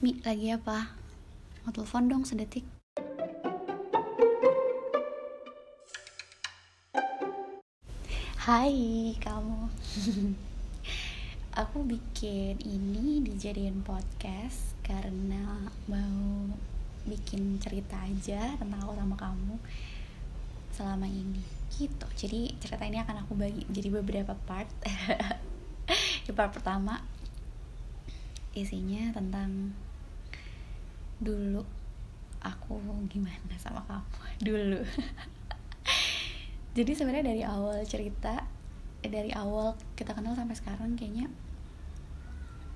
Mi, lagi apa? Mau telepon dong sedetik. Hai kamu. Aku bikin ini dijadiin podcast karena mau bikin cerita aja tentang aku sama kamu selama ini gitu. Jadi cerita ini akan aku bagi jadi beberapa part. Di part pertama isinya tentang dulu aku gimana sama kamu? Dulu. Jadi sebenarnya dari awal cerita eh, dari awal kita kenal sampai sekarang kayaknya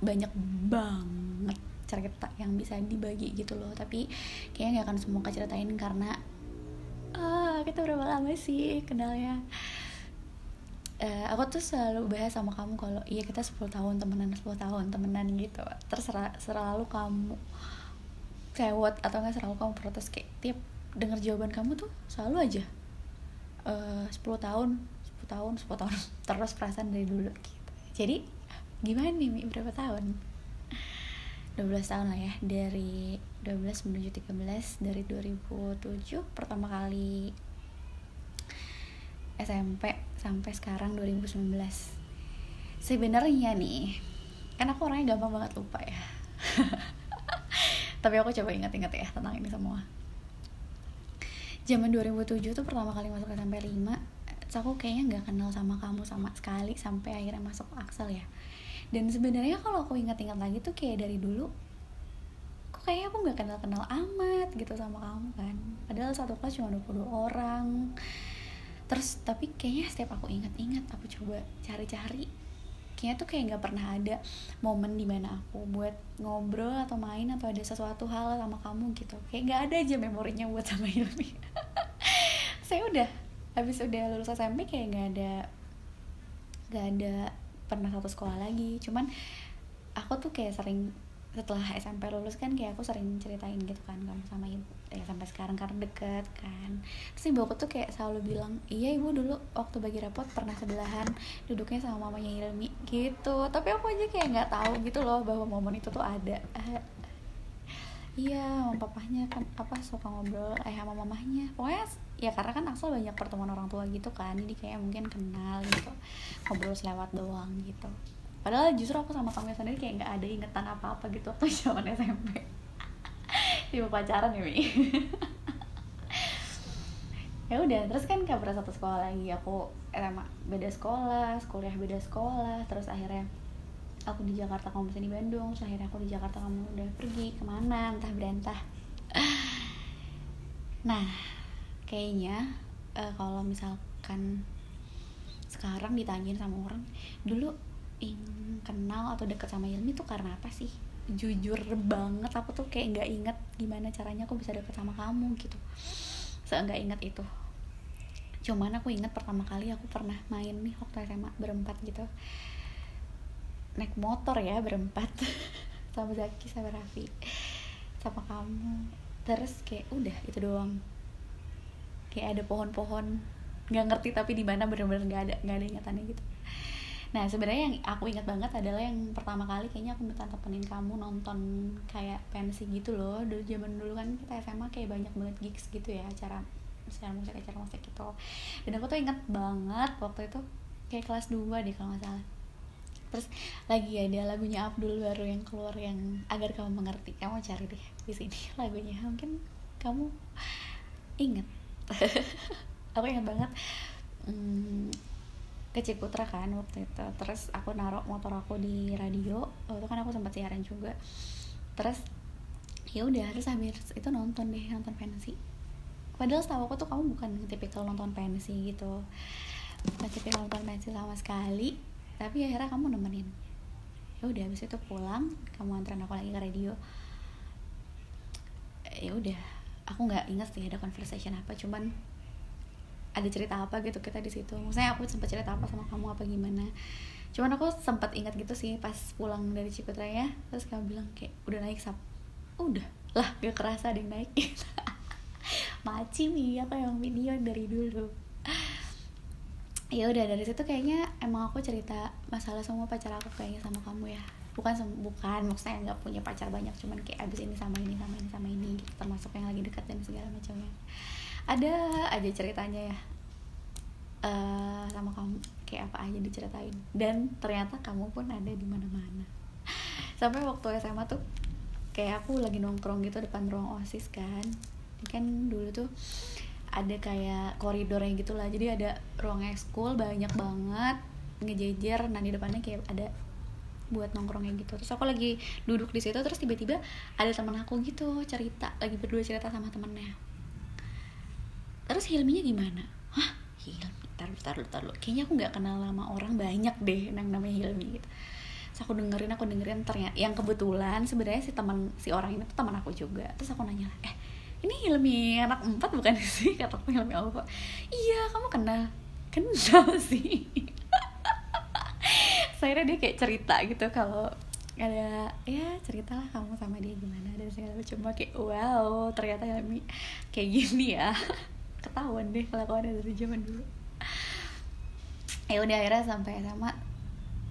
banyak banget cerita yang bisa dibagi gitu loh. Tapi kayaknya nggak akan semua ceritain karena ah kita berapa lama sih kenalnya? Uh, aku tuh selalu bahas sama kamu kalau iya kita 10 tahun temenan 10 tahun temenan gitu. Terserah selalu kamu cewek atau nggak selalu kamu protes kayak tiap dengar jawaban kamu tuh selalu aja eh, uh, 10 tahun 10 tahun 10 tahun terus perasaan dari dulu gitu. Jadi gimana nih Mi? berapa tahun? 12 tahun lah ya dari 12 menuju 13 dari 2007 pertama kali SMP sampai sekarang 2019 sebenarnya nih kan aku orangnya gampang banget lupa ya tapi aku coba ingat-ingat ya tentang ini semua. Zaman 2007 tuh pertama kali masuk SMP 5 aku kayaknya nggak kenal sama kamu sama sekali sampai akhirnya masuk Axel ya. Dan sebenarnya kalau aku ingat-ingat lagi tuh kayak dari dulu kok kayaknya aku nggak kenal-kenal amat gitu sama kamu kan. Padahal satu kelas cuma 20 orang. Terus tapi kayaknya setiap aku ingat-ingat aku coba cari-cari kayaknya tuh kayak nggak pernah ada momen di mana aku buat ngobrol atau main atau ada sesuatu hal sama kamu gitu. Kayak nggak ada aja memorinya buat sama Hilmi. Saya udah habis udah lulus SMP kayak nggak ada nggak ada pernah satu sekolah lagi. Cuman aku tuh kayak sering setelah SMP lulus kan kayak aku sering ceritain gitu kan kamu sama ibu ya sampai sekarang karena deket kan. Terus ibu aku tuh kayak selalu bilang iya ibu dulu waktu bagi rapot pernah sebelahan duduknya sama mamanya Ilmi gitu. Tapi aku aja kayak nggak tahu gitu loh bahwa momen itu tuh ada. Iya sama papahnya kan apa suka ngobrol eh sama mamahnya. Pokoknya ya karena kan Axel banyak pertemuan orang tua gitu kan jadi kayak mungkin kenal gitu ngobrol selewat doang gitu padahal justru aku sama kamu sendiri kayak nggak ada ingetan apa apa gitu waktu zaman SMP tiba pacaran ya Mi. Ya udah terus kan kabar satu sekolah lagi. Aku SMA beda sekolah kuliah beda sekolah terus akhirnya aku di Jakarta kamu di Bandung terus akhirnya aku di Jakarta kamu udah pergi ke mana entah berantah nah kayaknya uh, kalau misalkan sekarang ditanyain sama orang dulu kenal atau deket sama Ilmi tuh karena apa sih? Jujur banget aku tuh kayak nggak inget gimana caranya aku bisa deket sama kamu gitu. Seenggak inget itu. Cuman aku inget pertama kali aku pernah main nih waktu SMA berempat gitu. Naik motor ya berempat. Sama Zaki sama Raffi. Sama kamu. Terus kayak udah itu doang. Kayak ada pohon-pohon. Nggak ngerti tapi di mana bener-bener nggak ada nggak ada ingatannya gitu Nah sebenarnya yang aku ingat banget adalah yang pertama kali kayaknya aku minta temenin kamu nonton kayak pensi gitu loh. Dulu zaman dulu kan kita SMA kayak banyak banget gigs gitu ya acara misalnya musik acara musik gitu. Dan aku tuh inget banget waktu itu kayak kelas 2 deh kalau nggak salah. Terus lagi ada lagunya Abdul baru yang keluar yang agar kamu mengerti. Kamu cari deh di sini lagunya. Mungkin kamu inget Aku inget banget hmm, ke Ciputra kan waktu itu. Terus aku naruh motor aku di radio. Waktu itu kan aku sempat siaran juga. Terus ya udah harus habis itu nonton deh nonton pensi padahal setahu aku tuh kamu bukan tipikal nonton pensi gitu. Bukan tipikal nonton pensi sama sekali. Tapi akhirnya kamu nemenin. Ya udah habis itu pulang kamu anterin aku lagi ke radio. Ya udah aku nggak ingat sih ada conversation apa cuman ada cerita apa gitu kita di situ. Maksudnya aku sempat cerita apa sama kamu apa gimana. Cuman aku sempat ingat gitu sih pas pulang dari Ciputra ya terus kamu bilang kayak udah naik sap. Udah. Lah gak kerasa ada yang naik maci nih apa yang video dari dulu. Ya udah dari situ kayaknya emang aku cerita masalah semua pacar aku kayaknya sama kamu ya. Bukan bukan maksudnya nggak punya pacar banyak cuman kayak abis ini sama ini sama ini sama ini gitu termasuk yang lagi dekat dan segala macamnya ada aja ceritanya ya. Uh, sama kamu kayak apa aja diceritain. Dan ternyata kamu pun ada di mana-mana. Sampai waktu SMA tuh kayak aku lagi nongkrong gitu depan ruang osis kan. Kan dulu tuh ada kayak koridornya gitu lah jadi ada ruang ekskul banyak banget ngejejer di depannya kayak ada buat nongkrongnya gitu. Terus aku lagi duduk di situ terus tiba-tiba ada teman aku gitu cerita lagi berdua cerita sama temennya terus Hilminya gimana? Hah? Hilmi taruh taruh taruh kayaknya aku nggak kenal lama orang banyak deh yang namanya Hilmi gitu. Terus aku dengerin aku dengerin ternyata yang kebetulan sebenarnya si teman si orang ini tuh teman aku juga. Terus aku nanya eh ini Hilmi anak empat bukan sih? Kata aku Hilmi apa iya kamu kenal? Kenal sih. Saya dia kayak cerita gitu kalau ada ya ceritalah kamu sama dia gimana dan segala macam. Kayak wow ternyata Hilmi kayak gini ya ketahuan deh ada dari zaman dulu. Ya udah akhirnya sampai sama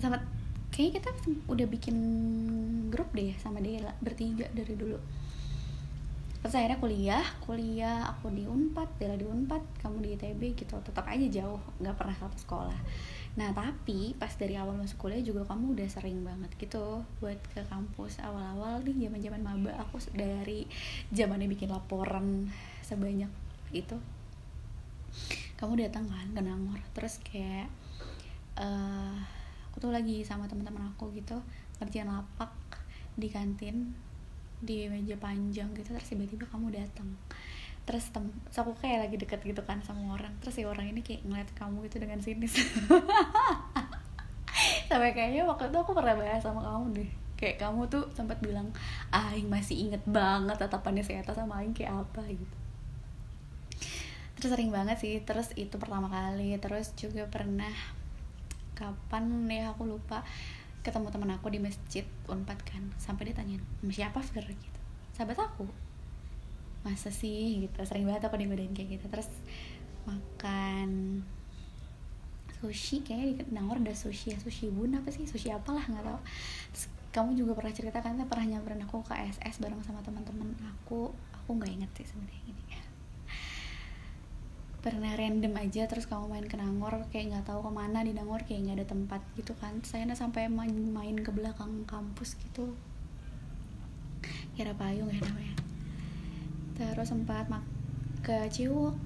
sama kayaknya kita udah bikin grup deh sama dia bertiga dari dulu. Terus akhirnya kuliah kuliah aku di unpad Bella di unpad kamu di itb gitu. Tetap aja jauh nggak pernah satu sekolah. Nah tapi pas dari awal masuk kuliah juga kamu udah sering banget gitu buat ke kampus. Awal-awal nih zaman zaman maba aku dari zamannya bikin laporan sebanyak itu kamu datang kan ke Nangor. Terus kayak uh, aku tuh lagi sama teman-teman aku gitu kerjaan lapak di kantin di meja panjang gitu terus tiba-tiba kamu datang. Terus tem terus aku kayak lagi deket gitu kan sama orang terus si orang ini kayak ngeliat kamu gitu dengan sinis. Sampai kayaknya waktu itu aku pernah bahas sama kamu deh. Kayak kamu tuh sempat bilang Aing masih inget banget tatapannya si Eta sama Aing kayak apa gitu terus sering banget sih terus itu pertama kali terus juga pernah kapan ya aku lupa ketemu teman aku di masjid unpad kan sampai dia tanyain siapa Fir? gitu. Sahabat aku. Masa sih? gitu. Sering banget aku digodain kayak gitu. Terus makan sushi kayaknya di Nangor ada sushi ya sushi bun apa sih? Sushi apalah nggak tahu. Terus kamu juga pernah cerita kan pernah nyamperin aku ke SS bareng sama teman-teman aku. Aku nggak inget sih sebenarnya ini pernah random aja terus kamu main ke Nangor kayak nggak tahu ke mana di Nangor kayak nggak ada tempat gitu kan. Saya sampai main main ke belakang kampus gitu. Kira payung ya namanya. Terus sempat mak ke Ciwok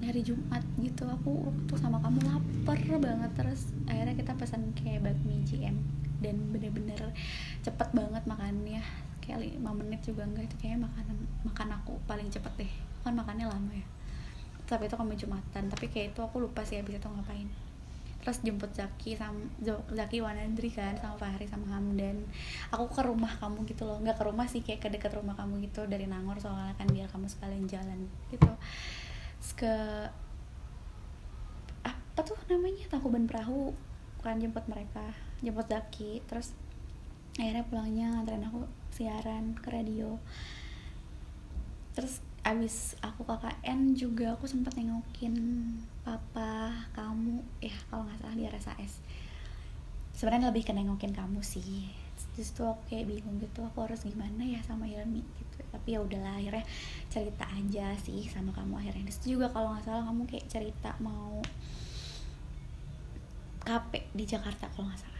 hari Jumat gitu. Aku waktu sama kamu lapar banget. Terus akhirnya kita pesan kayak bakmi GM dan bener-bener cepet banget makannya. Kayak lima menit juga enggak itu kayak makanan makan aku paling cepet deh. Kan makannya lama ya tapi itu kami jumatan tapi kayak itu aku lupa sih abis itu ngapain. Terus jemput Zaki sama Zaki Wanandri kan sama Fahri sama Hamdan. Aku ke rumah kamu gitu loh. Nggak ke rumah sih kayak ke dekat rumah kamu gitu dari Nangor soalnya kan biar kamu sekalian jalan gitu. Terus ke apa tuh namanya? Tangkuban Perahu kan jemput mereka jemput Zaki. Terus akhirnya pulangnya nganterin aku siaran ke radio. Terus abis aku KKN juga aku sempat nengokin papa kamu ya kalau nggak salah di RSAS sebenarnya lebih ke nengokin kamu sih. Justru aku kayak bingung gitu aku harus gimana ya sama Hilmi gitu. Tapi ya udahlah akhirnya cerita aja sih sama kamu akhirnya. Itu juga kalau nggak salah kamu kayak cerita mau KP di Jakarta kalau nggak salah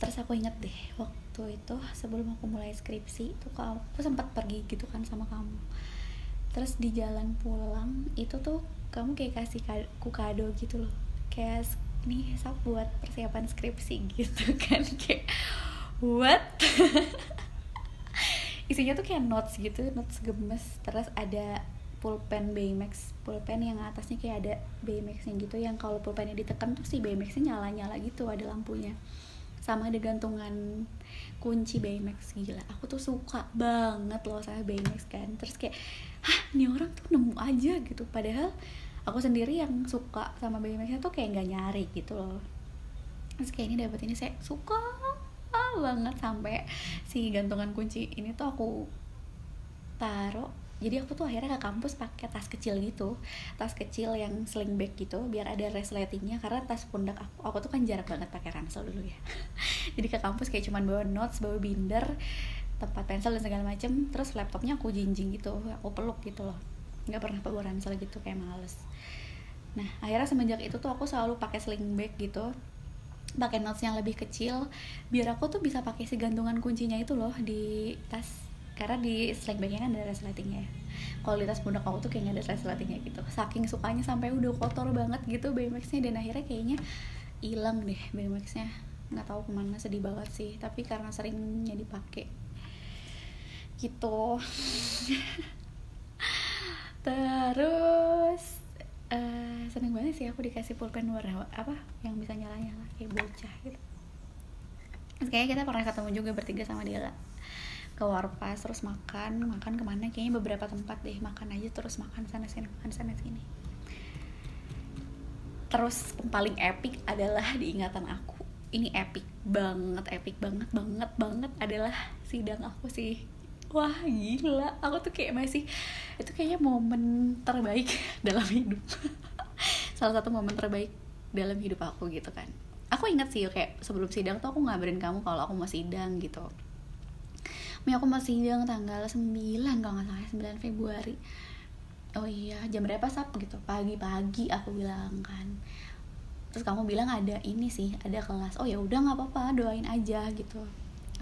terus aku inget deh waktu itu sebelum aku mulai skripsi itu aku sempat pergi gitu kan sama kamu. Terus di jalan pulang itu tuh kamu kayak kasih aku kado gitu loh. Kayak nih saya buat persiapan skripsi gitu kan. Kayak what? Isinya tuh kayak notes gitu notes gemes. Terus ada pulpen Baymax pulpen yang atasnya kayak ada Baymaxnya gitu yang kalau pulpennya ditekan tuh si Baymaxnya nyala nyala gitu ada lampunya sama ada gantungan kunci Baymax gila. Aku tuh suka banget loh sama Baymax kan. Terus kayak hah ini orang tuh nemu aja gitu. Padahal aku sendiri yang suka sama Baymaxnya tuh kayak nggak nyari gitu loh. Terus kayak ini dapat ini saya suka banget sampai si gantungan kunci ini tuh aku taruh jadi aku tuh akhirnya ke kampus pakai tas kecil gitu tas kecil yang sling bag gitu biar ada resletingnya karena tas pundak aku aku tuh kan jarak banget pakai ransel dulu ya. Jadi ke kampus kayak cuman bawa notes bawa binder tempat pensel dan segala macem terus laptopnya aku jinjing gitu aku peluk gitu loh. Nggak pernah bawa ransel gitu kayak males. Nah akhirnya semenjak itu tuh aku selalu pakai sling bag gitu pakai notes yang lebih kecil biar aku tuh bisa pakai si gantungan kuncinya itu loh di tas karena di sling bagnya kan ada resletingnya ya kalau di tuh kayak gak ada resletingnya gitu. Saking sukanya sampai udah kotor banget gitu BMX-nya dan akhirnya kayaknya hilang deh BMX-nya nggak tahu ke mana sedih banget sih. Tapi karena seringnya dipakai. Gitu. Terus uh, seneng banget sih aku dikasih pulpen warna apa yang bisa nyala nyala kayak bocah gitu. Kayaknya kita pernah ketemu juga bertiga sama dia ke warpas terus makan. Makan ke mana? Kayaknya beberapa tempat deh. Makan aja terus makan sana sini makan sana sini. Terus yang paling epic adalah diingatan aku ini epic banget epic banget banget banget adalah sidang aku sih. Wah gila. Aku tuh kayak masih itu kayaknya momen terbaik dalam hidup. Salah satu momen terbaik dalam hidup aku gitu kan. Aku inget sih kayak sebelum sidang tuh aku ngabarin kamu kalau aku mau sidang gitu Mi aku mau sidang tanggal 9 kalau nggak salah 9 Februari. Oh iya jam berapa sap? Gitu pagi-pagi aku bilang kan. Terus kamu bilang ada ini sih ada kelas. Oh ya udah nggak apa-apa doain aja gitu.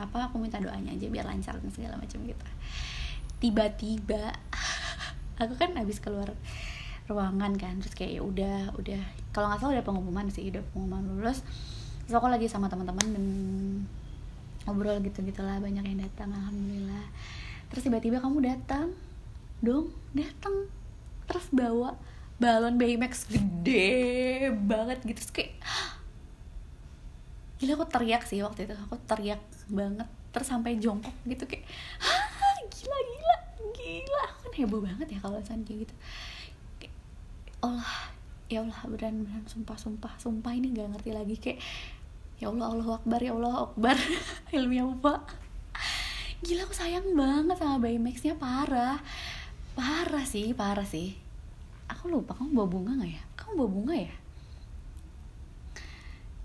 Apa aku minta doanya aja biar lancar dan segala macam gitu. Tiba-tiba aku kan habis keluar ruangan kan terus kayak ya udah udah. Kalau nggak salah udah pengumuman sih udah pengumuman lulus. Terus aku lagi sama teman-teman dan ngobrol gitu gitulah banyak yang datang alhamdulillah. Terus tiba-tiba kamu datang dong datang. Terus bawa balon Baymax gede banget gitu. Terus kayak gila aku teriak sih waktu itu. Aku teriak banget. Terus sampai jongkok gitu kayak gila gila gila. Aku kan heboh banget ya kalau kayak gitu. Kayak, Allah ya Allah beran beran sumpah sumpah sumpah ini gak ngerti lagi. Kayak ya Allah Allah Akbar ya Allah Akbar. Ilmiah apa gila aku sayang banget sama Baymaxnya parah. Parah sih parah sih. Aku lupa kamu bawa bunga nggak ya? Kamu bawa bunga ya?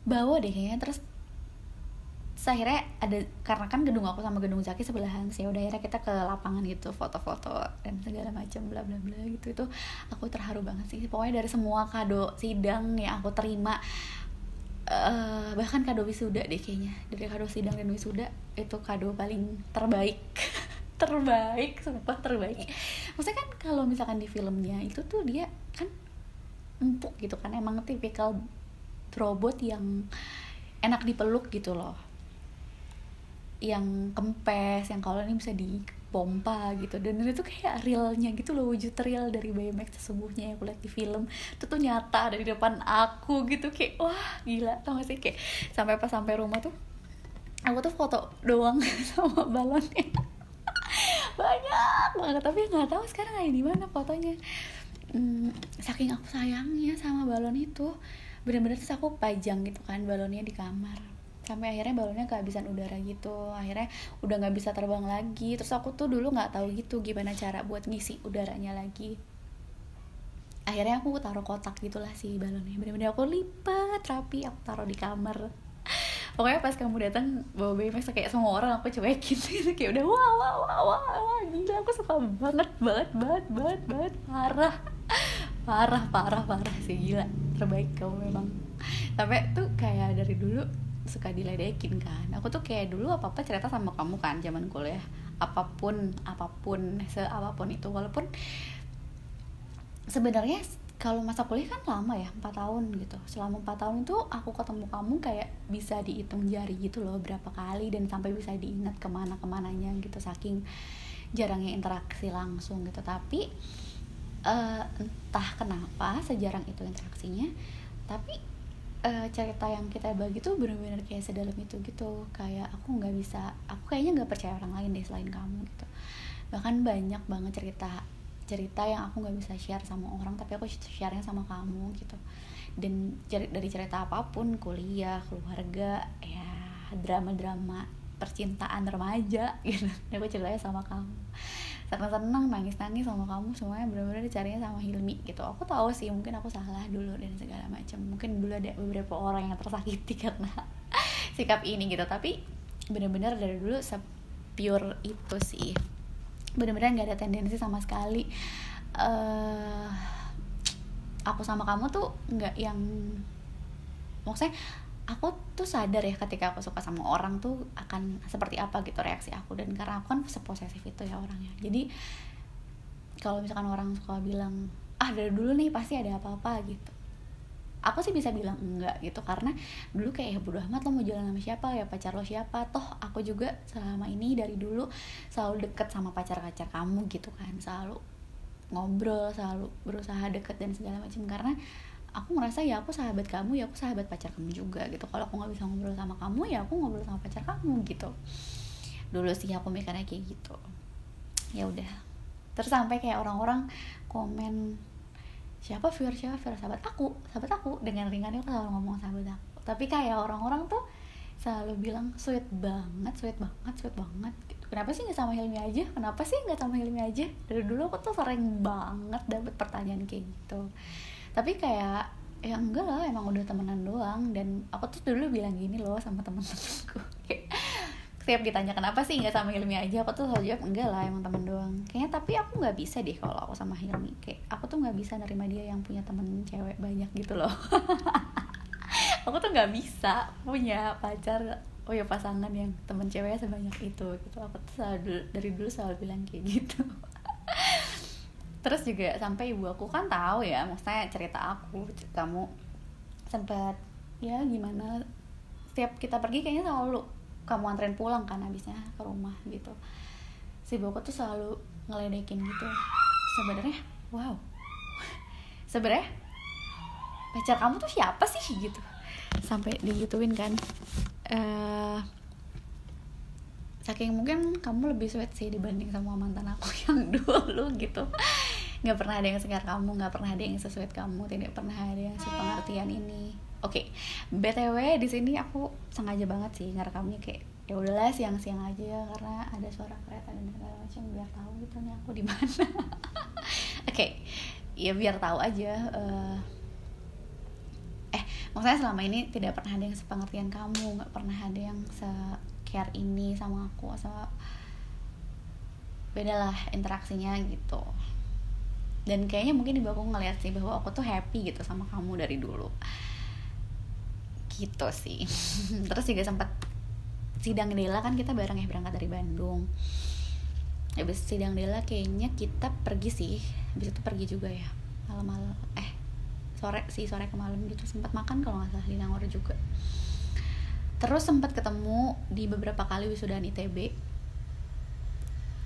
Bawa deh kayaknya. Terus akhirnya ada karena kan gedung aku sama gedung Zaki sebelahan sih. Udah akhirnya kita ke lapangan gitu foto-foto dan segala macam bla bla bla gitu. Itu aku terharu banget sih. Pokoknya dari semua kado sidang yang aku terima uh, bahkan kado wisuda deh kayaknya. Dari kado sidang dan wisuda itu kado paling terbaik. Terbaik sumpah terbaik. Maksudnya kan kalau misalkan di filmnya itu tuh dia kan empuk gitu kan. Emang tipikal robot yang enak dipeluk gitu loh. Yang kempes yang kalau ini bisa dipompa gitu. Dan itu kayak realnya gitu loh wujud real dari Baymax sesungguhnya yang aku lihat di film. Itu tuh nyata ada di depan aku gitu kayak wah gila. Tau gak sih? Kayak sampai pas sampai rumah tuh aku tuh foto doang sama balonnya. Banyak banget tapi nggak tahu sekarang ada di mana fotonya. Hmm, saking aku sayangnya sama balon itu bener-bener terus aku pajang gitu kan balonnya di kamar sampai akhirnya balonnya kehabisan udara gitu. Akhirnya udah nggak bisa terbang lagi. Terus aku tuh dulu nggak tahu gitu gimana cara buat ngisi udaranya lagi. Akhirnya aku taruh kotak gitulah si balonnya. Bener-bener aku lipat rapi aku taruh di kamar. Pokoknya pas kamu datang bawa BMX kayak semua orang aku cuekin. Gitu kayak udah wah wah wah wah, wah gila aku suka banget banget banget banget banget. Parah. Parah parah parah sih gila. Terbaik kamu memang. Tapi tuh kayak dari dulu suka diledekin kan. Aku tuh kayak dulu apa apa cerita sama kamu kan zaman kuliah. Apa pun apa pun se apa pun itu. Walaupun sebenarnya kalau masa kuliah kan lama ya empat tahun gitu. Selama empat tahun itu aku ketemu kamu kayak bisa dihitung jari gitu loh berapa kali dan sampai bisa diingat ke mana ke mananya gitu saking jarangnya interaksi langsung gitu. Tapi uh, entah kenapa sejarang itu interaksinya tapi uh, cerita yang kita bagi tuh bener-bener kayak sedalam itu gitu. Kayak aku nggak bisa aku kayaknya nggak percaya orang lain deh selain kamu gitu. Bahkan banyak banget cerita cerita yang aku nggak bisa share sama orang tapi aku sharenya sama kamu gitu. Dan dari cerita apa pun kuliah keluarga ya drama-drama percintaan remaja gitu. Aku ceritanya sama kamu seneng-seneng nangis-nangis sama kamu semuanya benar-benar dicarinya sama Hilmi gitu. Aku tahu sih mungkin aku salah dulu dan segala macam. Mungkin dulu ada beberapa orang yang tersakiti karena sikap ini gitu. Tapi benar-benar dari dulu pure itu sih. Benar-benar nggak ada tendensi sama sekali. Uh, aku sama kamu tuh nggak yang maksudnya aku tuh sadar ya ketika aku suka sama orang tuh akan seperti apa gitu reaksi aku. Dan karena aku kan seposesif itu ya orangnya. Jadi kalau misalkan orang suka bilang ah dari dulu nih pasti ada apa-apa gitu. Aku sih bisa bilang enggak gitu karena dulu kayak ya bodo amat lo mau jalan sama siapa ya pacar lo siapa. Toh aku juga selama ini dari dulu selalu deket sama pacar-pacar kamu gitu kan. Selalu ngobrol selalu berusaha deket dan segala macam karena aku merasa ya aku sahabat kamu ya aku sahabat pacar kamu juga gitu. Kalau aku nggak bisa ngobrol sama kamu ya aku ngobrol sama pacar kamu gitu. Dulu sih aku mikirnya kayak gitu. Ya udah. Terus sampai kayak orang-orang komen siapa viewer siapa viewer? Sahabat aku sahabat aku. Dengan ringannya aku selalu ngomong sahabat aku. Tapi kayak orang-orang tuh selalu bilang sweet banget sweet banget sweet banget. Gitu. kenapa sih nggak sama Hilmi aja? Kenapa sih nggak sama Hilmi aja? Dari dulu aku tuh sering banget dapet pertanyaan kayak gitu tapi kayak ya enggak lah emang udah temenan doang. Dan aku tuh dulu bilang gini loh sama temen-temenku. Setiap ditanya kenapa sih nggak sama Hilmi aja aku tuh selalu jawab enggak lah emang temen doang. Kayaknya tapi aku nggak bisa deh kalau aku sama Hilmi. Kayak aku tuh nggak bisa nerima dia yang punya temen cewek banyak gitu loh. Aku tuh nggak bisa punya pacar oh ya pasangan yang temen ceweknya sebanyak itu gitu. Aku tuh selalu dari dulu selalu bilang kayak gitu terus juga sampai ibu aku kan tahu ya maksudnya cerita aku kamu sempat ya gimana? Setiap kita pergi kayaknya selalu kamu anterin pulang kan habisnya ke rumah gitu. Si ibu aku tuh selalu ngeledekin gitu. Sebenarnya wow. Sebenarnya pacar kamu tuh siapa sih gitu. Sampai digituin kan. Uh, saking mungkin kamu lebih sweet sih dibanding sama mantan aku yang dulu gitu nggak pernah ada yang segar kamu nggak pernah ada yang sesuai kamu tidak pernah ada yang sepengertian ini oke okay. btw di sini aku sengaja banget sih ngerekamnya kayak ya udahlah siang-siang aja karena ada suara kereta dan segala macam biar tahu gitu nih aku di mana oke okay. ya biar tahu aja uh, eh maksudnya selama ini tidak pernah ada yang sepengertian kamu nggak pernah ada yang se care ini sama aku sama beda lah interaksinya gitu dan kayaknya mungkin ibu aku ngeliat sih bahwa aku tuh happy gitu sama kamu dari dulu. Gitu sih. Terus juga sempat sidang Dela kan kita bareng ya berangkat dari Bandung. Habis sidang Dela kayaknya kita pergi sih. Habis itu pergi juga ya malam-malam. Eh sore sih sore ke malam gitu. Sempat makan kalau nggak salah di Nangor juga. Terus sempat ketemu di beberapa kali wisudaan ITB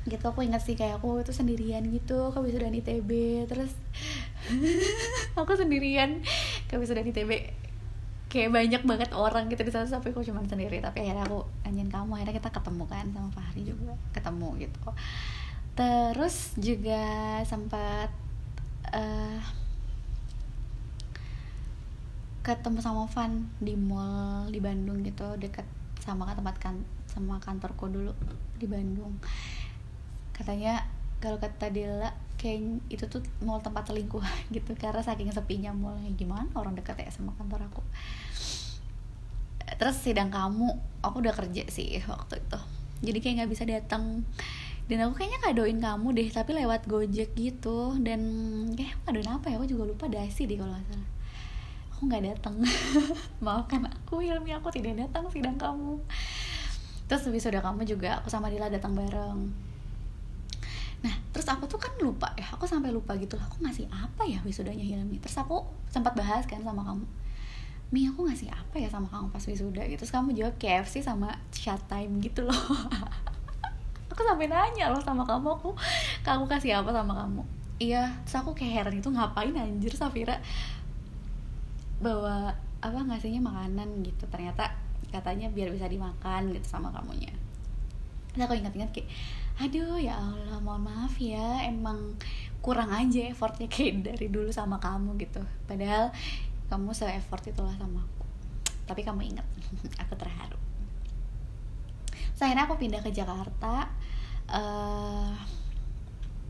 gitu aku ingat sih kayak aku itu sendirian gitu ke wisuda ITB terus aku sendirian ke wisuda ITB kayak banyak banget orang gitu di sana sampai aku cuma sendiri tapi akhirnya aku nanyain kamu akhirnya kita ketemu kan sama Fahri juga ketemu gitu. Terus juga sempat uh, ketemu sama Van di mall di Bandung gitu dekat sama tempat kan sama kantorku dulu di Bandung katanya kalau kata Dela kayak itu tuh mall tempat selingkuh gitu karena saking sepinya mallnya. Gimana orang dekat ya sama kantor aku? Terus sidang kamu aku udah kerja sih waktu itu. Jadi kayak nggak bisa datang. Dan aku kayaknya kadoin kamu deh tapi lewat gojek gitu. Dan kayak kadoin apa ya? Aku juga lupa dasi deh kalau nggak salah. Aku nggak datang. Maafkan aku Hilmi aku tidak datang sidang kamu. Terus habis sudah kamu juga aku sama Dila datang bareng nah terus aku tuh kan lupa ya aku sampai lupa gitu loh aku ngasih apa ya wisudanya Hilmi? Terus aku sempat bahas kan sama kamu Mi aku ngasih apa ya sama kamu pas wisuda? Gitu. Terus kamu jawab KFC sama chat time gitu loh. Aku sampai nanya loh sama kamu aku kamu kasih apa sama kamu? Iya terus aku kayak heran itu ngapain anjir Safira? Bawa apa ngasihnya makanan gitu. Ternyata katanya biar bisa dimakan gitu sama kamunya. Terus aku ingat-ingat kayak aduh ya Allah mohon maaf ya emang kurang aja effortnya kayak dari dulu sama kamu gitu. Padahal kamu se effort itulah sama aku. Tapi kamu ingat aku terharu. Akhirnya aku pindah ke Jakarta. Uh,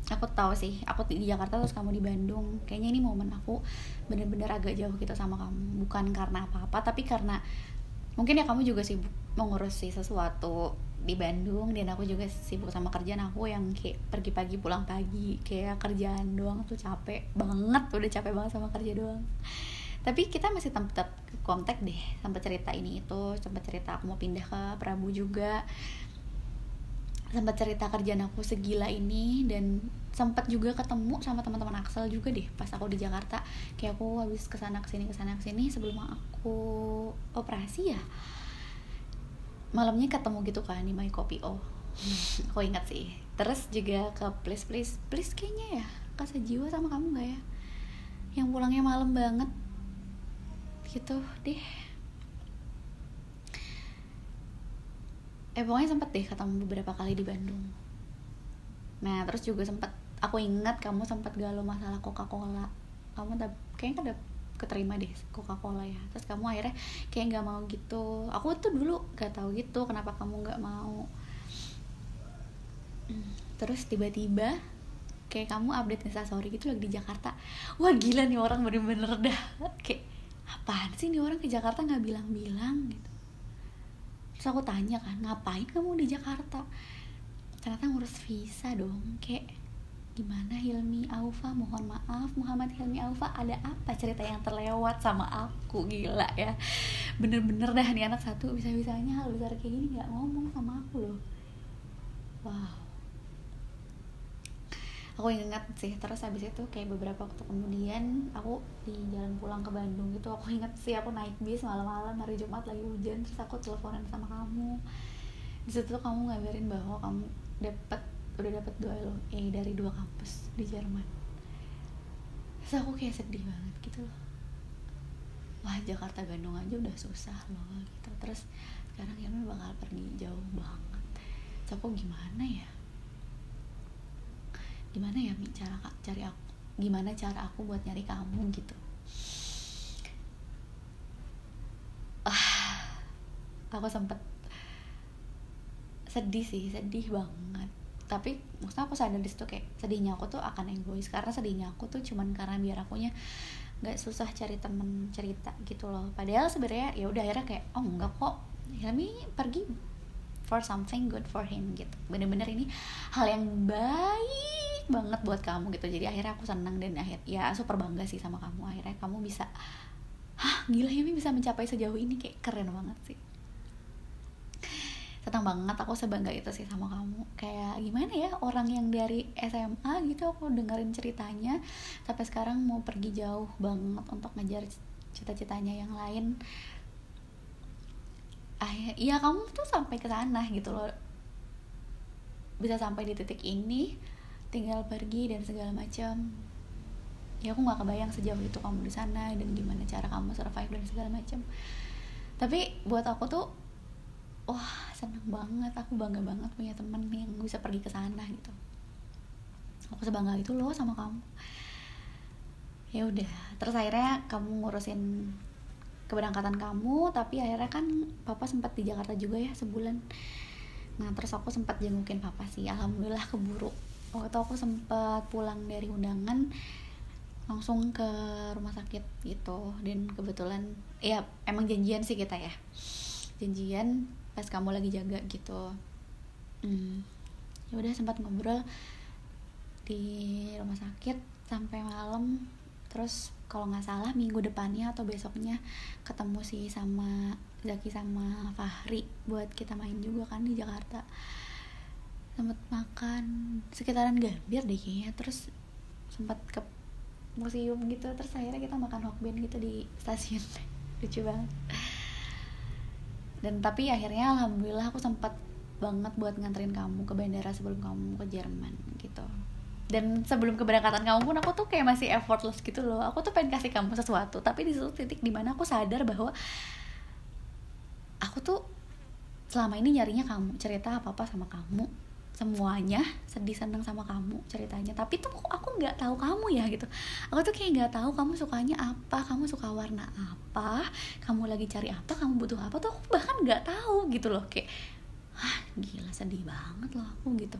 aku tahu sih aku di Jakarta terus kamu di Bandung. Kayaknya ini momen aku bener-bener agak jauh gitu sama kamu. Bukan karena apa-apa tapi karena mungkin ya kamu juga sibuk mengurusi sesuatu di Bandung dan aku juga sibuk sama kerjaan aku yang kayak pergi pagi pulang pagi kayak kerjaan doang tuh capek banget udah capek banget sama kerja doang. Tapi kita masih tempat kontak deh sampai cerita ini itu sempat cerita aku mau pindah ke Prabu juga. Sempat cerita kerjaan aku segila ini dan sempat juga ketemu sama teman-teman Axel juga deh pas aku di Jakarta. Kayak aku habis ke sana ke sini ke sana ke sini sebelum aku operasi ya malamnya ketemu gitu kan di My Kopi. Oh aku ingat sih. Terus juga ke please please please kayaknya ya kasih jiwa sama kamu gak ya? Yang pulangnya malam banget. Gitu deh. Eh pokoknya sempet deh ketemu beberapa kali di Bandung. Nah terus juga sempet aku ingat kamu sempat galau masalah Coca Cola kamu kayaknya udah keterima deh Coca Cola ya. Terus kamu akhirnya kayak nggak mau gitu. Aku tuh dulu gak tahu gitu kenapa kamu nggak mau. Terus tiba-tiba kayak kamu update instastory gitu lagi di Jakarta. Wah gila nih orang bener-bener dah. Kayak apaan sih nih orang ke Jakarta nggak bilang-bilang? Gitu. Terus aku tanya kan ngapain kamu di Jakarta? Ternyata ngurus visa dong kayak gimana Hilmi Aufa? Mohon maaf Muhammad Hilmi Aufa ada apa cerita yang terlewat sama aku? Gila ya. Bener-bener dah nih anak satu bisa-bisanya hal besar kayak gini nggak ngomong sama aku loh. Wow. Aku ingat sih terus habis itu kayak beberapa waktu kemudian aku di jalan pulang ke Bandung gitu aku ingat sih aku naik bis malam-malam hari Jumat lagi hujan terus aku teleponan sama kamu. Di situ kamu ngabarin bahwa kamu dapat udah dapat dua LOE dari dua kampus di Jerman. Terus aku kayak sedih banget gitu loh. Wah Jakarta Bandung aja udah susah loh gitu. Terus sekarang ya bakal pergi jauh banget. Terus aku gimana ya? Gimana ya Mi cara cari aku gimana cara aku buat nyari kamu gitu? Ah aku sempet sedih sih sedih banget tapi maksudnya aku sadar di situ kayak sedihnya aku tuh akan egois. Karena sedihnya aku tuh cuman karena biar akunya nggak susah cari temen cerita gitu loh. Padahal sebenarnya ya udah akhirnya kayak oh enggak kok. Hilmi pergi for something good for him gitu. Bener-bener ini hal yang baik banget buat kamu gitu. Jadi akhirnya aku senang dan akhir ya super bangga sih sama kamu. Akhirnya kamu bisa hah gila ya bisa mencapai sejauh ini. Kayak keren banget sih senang banget aku sebangga itu sih sama kamu. Kayak gimana ya orang yang dari SMA gitu aku dengerin ceritanya sampai sekarang mau pergi jauh banget untuk ngejar cita-citanya yang lain. Akhir ya kamu tuh sampai ke sana gitu loh. Bisa sampai di titik ini tinggal pergi dan segala macam. Ya aku nggak kebayang sejauh itu kamu di sana dan gimana cara kamu survive dan segala macam. Tapi buat aku tuh wah seneng banget. Aku bangga banget punya temen yang bisa pergi ke sana gitu. Aku sebangga itu loh sama kamu. Ya udah terus akhirnya kamu ngurusin keberangkatan kamu tapi akhirnya kan papa sempat di Jakarta juga ya sebulan. Nah terus aku sempat jengukin papa sih. Alhamdulillah keburu. Waktu aku sempat pulang dari undangan langsung ke rumah sakit gitu dan kebetulan ya emang janjian sih kita ya. Janjian pas kamu lagi jaga gitu. Hmm, ya udah sempat ngobrol di rumah sakit sampai malam. Terus kalau nggak salah minggu depannya atau besoknya ketemu sih sama Zaki sama Fahri buat kita main juga kan di Jakarta. Sempat makan sekitaran Gambir deh kayaknya. Terus sempat ke museum gitu. Terus akhirnya kita makan hokben gitu di stasiun. Lucu banget dan tapi akhirnya alhamdulillah aku sempat banget buat nganterin kamu ke bandara sebelum kamu ke Jerman gitu. Dan sebelum keberangkatan kamu pun aku tuh kayak masih effortless gitu loh. Aku tuh pengen kasih kamu sesuatu tapi di suatu titik di mana aku sadar bahwa aku tuh selama ini nyarinya kamu cerita apa apa sama kamu semuanya sedih seneng sama kamu ceritanya. Tapi tuh aku nggak tahu kamu ya gitu. Aku tuh kayak nggak tahu kamu sukanya apa kamu suka warna apa kamu lagi cari apa kamu butuh apa tuh aku bahkan nggak tahu gitu loh. Kayak ah gila sedih banget loh aku gitu.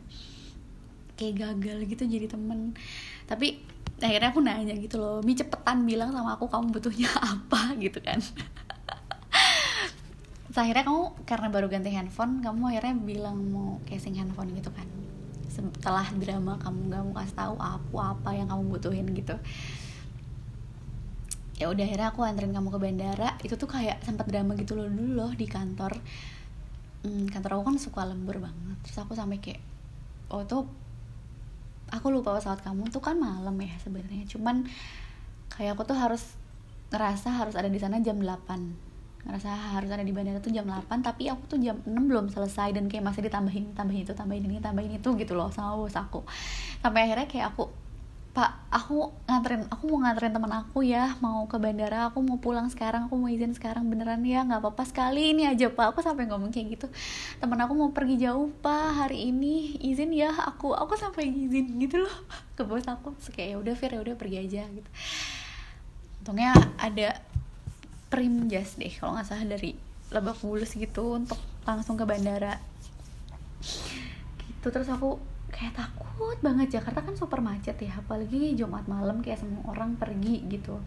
Kayak gagal gitu jadi temen. Tapi akhirnya aku nanya gitu loh mi cepetan bilang sama aku kamu butuhnya apa gitu kan akhirnya kamu karena baru ganti handphone kamu akhirnya bilang mau casing handphone gitu kan. Setelah drama kamu gak mau kasih tahu apa apa yang kamu butuhin gitu. Ya udah akhirnya aku anterin kamu ke bandara. Itu tuh kayak sempat drama gitu loh dulu loh di kantor. Hmm, kantor aku kan suka lembur banget. Terus aku sampai kayak oh tuh aku lupa pesawat kamu tuh kan malam ya sebenarnya. Cuman kayak aku tuh harus ngerasa harus ada di sana jam 8 ngerasa harus ada di bandara tuh jam 8 tapi aku tuh jam 6 belum selesai dan kayak masih ditambahin tambahin itu tambahin ini tambahin itu gitu loh sama bos aku. Sampai akhirnya kayak aku pak aku nganterin aku mau nganterin teman aku ya mau ke bandara aku mau pulang sekarang aku mau izin sekarang beneran ya nggak apa-apa sekali ini aja pak. Aku sampai ngomong kayak gitu teman aku mau pergi jauh pak hari ini izin ya aku aku sampai izin gitu loh ke bos aku. Terus kayak ya udah Fir ya udah pergi aja gitu. Untungnya ada prim jas deh kalau nggak salah dari Lebak Bulus gitu untuk langsung ke bandara. Gitu terus aku kayak takut banget Jakarta kan super macet ya apalagi Jumat malam kayak semua orang pergi gitu.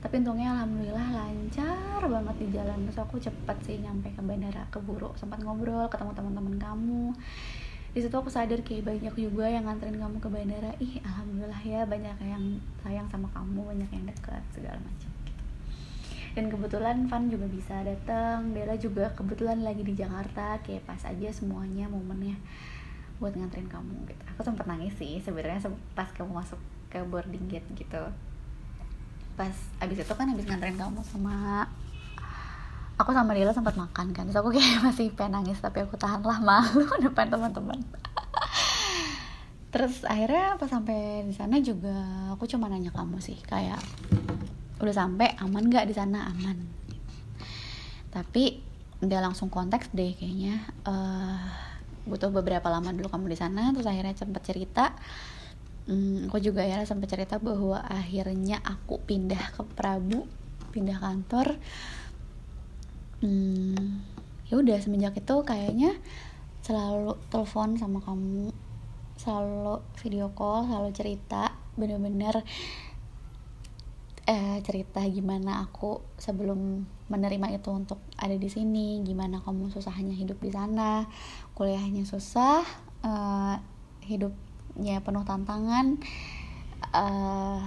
Tapi untungnya alhamdulillah lancar banget di jalan terus aku cepet sih nyampe ke bandara keburu sempat ngobrol ketemu teman-teman kamu. Di situ aku sadar kayak banyak juga yang nganterin kamu ke bandara. Ih alhamdulillah ya banyak yang sayang sama kamu banyak yang dekat segala macam dan kebetulan Van juga bisa datang Bella juga kebetulan lagi di Jakarta kayak pas aja semuanya momennya buat nganterin kamu gitu. Aku sempat nangis sih sebenarnya pas kamu masuk ke boarding gate gitu. Pas abis itu kan abis nganterin kamu sama aku sama Dila sempat makan kan terus aku kayak masih pengen nangis tapi aku tahan lah malu depan teman-teman. Terus akhirnya pas sampai di sana juga aku cuma nanya kamu sih kayak udah sampai aman nggak di sana? Aman. Tapi udah langsung konteks deh kayaknya. Uh, butuh beberapa lama dulu kamu di sana terus akhirnya sempat cerita. Hmm, aku juga ya sempat cerita bahwa akhirnya aku pindah ke Prabu pindah kantor. Hmm, ya udah semenjak itu kayaknya selalu telepon sama kamu selalu video call selalu cerita. Bener-bener eh, cerita gimana aku sebelum menerima itu untuk ada di sini gimana kamu susahnya hidup di sana. Kuliahnya susah uh, hidupnya penuh tantangan uh,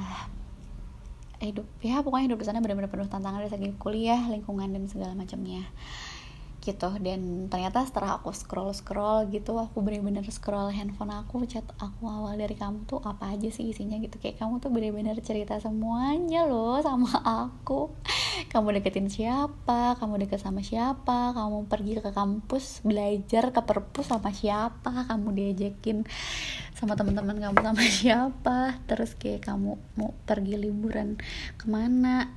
hidup ya pokoknya hidup di sana benar-benar penuh tantangan dari segi kuliah lingkungan dan segala macamnya gitu. Dan ternyata setelah aku scroll scroll gitu aku bener-bener scroll handphone aku chat aku awal dari kamu tuh apa aja sih isinya gitu. Kayak kamu tuh bener-bener cerita semuanya loh sama aku. Kamu deketin siapa kamu deket sama siapa kamu pergi ke kampus belajar ke perpus sama siapa kamu diajakin sama teman-teman kamu sama siapa terus kayak kamu mau pergi liburan ke mana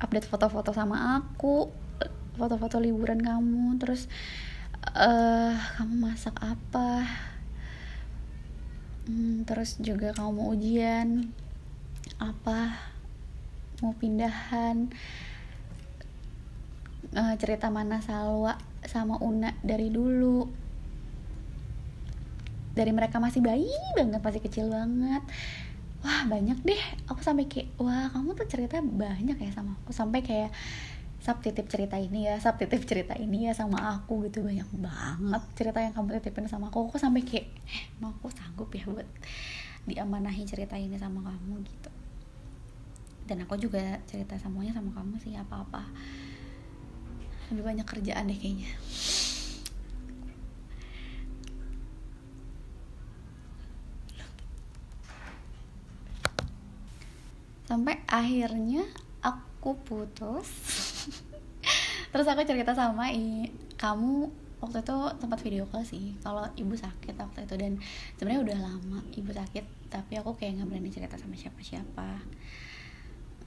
update foto-foto sama aku foto-foto liburan kamu terus uh, kamu masak apa? Hmm, terus juga kamu mau ujian apa? Mau pindahan? Uh, cerita mana Salwa sama Una dari dulu? Dari mereka masih bayi banget masih kecil banget. Wah banyak deh. Aku sampai kayak wah kamu tuh cerita banyak ya sama aku. Sampai kayak sab titip cerita ini ya sab titip cerita ini ya sama aku gitu. Banyak banget cerita yang kamu titipin sama aku. Aku sampai kayak eh, mau aku sanggup ya buat diamanahi cerita ini sama kamu gitu. Dan aku juga cerita semuanya sama kamu sih apa-apa. Lebih banyak kerjaan deh kayaknya. Sampai akhirnya aku putus terus aku cerita sama i kamu waktu itu tempat video call sih kalau ibu sakit waktu itu. Dan sebenarnya udah lama ibu sakit tapi aku kayak nggak berani cerita sama siapa-siapa.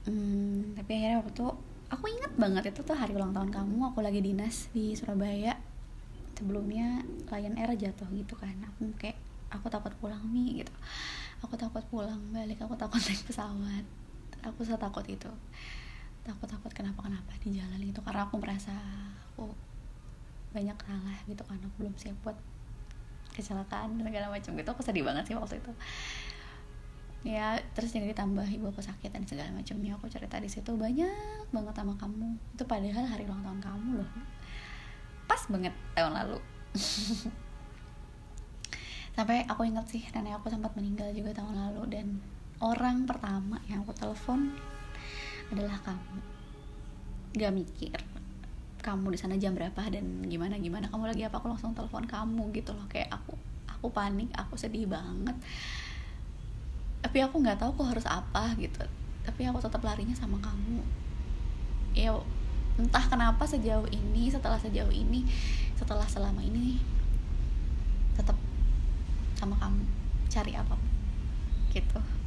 Hmm, tapi akhirnya waktu itu aku inget banget itu tuh hari ulang tahun kamu aku lagi dinas di Surabaya. Sebelumnya Lion Air jatuh gitu kan aku kayak aku takut pulang nih gitu. Aku takut pulang balik aku takut naik pesawat. Aku takut itu takut takut kenapa kenapa di jalan itu karena aku merasa aku banyak salah gitu kan aku belum siap buat kecelakaan dan segala macam gitu. Aku sedih banget sih waktu itu. Ya terus juga ditambah ibu aku sakit dan segala macamnya aku cerita di situ banyak banget sama kamu. Itu padahal hari ulang tahun kamu loh. Pas banget tahun lalu. Sampai aku ingat sih nenek aku sempat meninggal juga tahun lalu dan orang pertama yang aku telepon adalah kamu. Gak mikir kamu di sana jam berapa dan gimana gimana. Kamu lagi apa? Aku langsung telepon kamu gitu loh. Kayak aku aku panik aku sedih banget. Tapi aku nggak tahu aku harus apa gitu. Tapi aku tetap larinya sama kamu. Ya entah kenapa sejauh ini setelah sejauh ini setelah selama ini tetap sama kamu. Cari apa gitu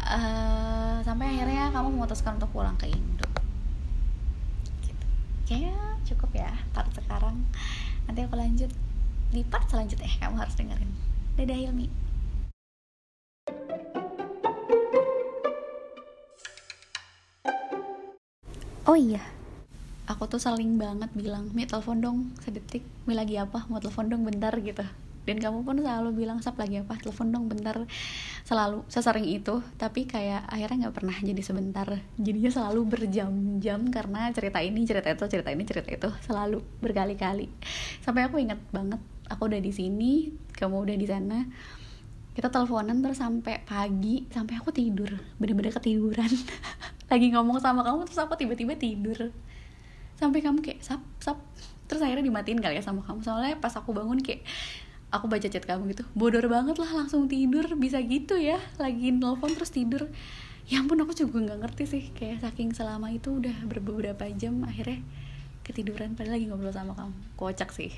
uh, sampai akhirnya kamu memutuskan untuk pulang ke Indo. Gitu. Kayaknya cukup ya part sekarang. Nanti aku lanjut di part selanjutnya kamu harus dengerin. Dadah Hilmi. Oh iya aku tuh saling banget bilang mi telepon dong sedetik mi lagi apa? Mau telepon dong bentar gitu dan kamu pun selalu bilang sap lagi apa? Telepon dong bentar. Selalu sesering itu tapi kayak akhirnya nggak pernah jadi sebentar. Jadinya selalu berjam-jam karena cerita ini cerita itu cerita ini cerita itu selalu berkali-kali. Sampai aku inget banget aku udah di sini kamu udah di sana kita teleponan terus sampai pagi sampai aku tidur bener-bener ketiduran. Lagi ngomong sama kamu terus aku tiba-tiba tidur. Sampai kamu kayak sap sap terus akhirnya dimatiin kali ya sama kamu. Soalnya pas aku bangun kayak aku baca chat kamu gitu bodor banget lah langsung tidur. Bisa gitu ya lagi nelfon terus tidur. Ya ampun aku juga nggak ngerti sih kayak saking selama itu udah beberapa jam akhirnya ketiduran padahal lagi ngobrol sama kamu. Kocak sih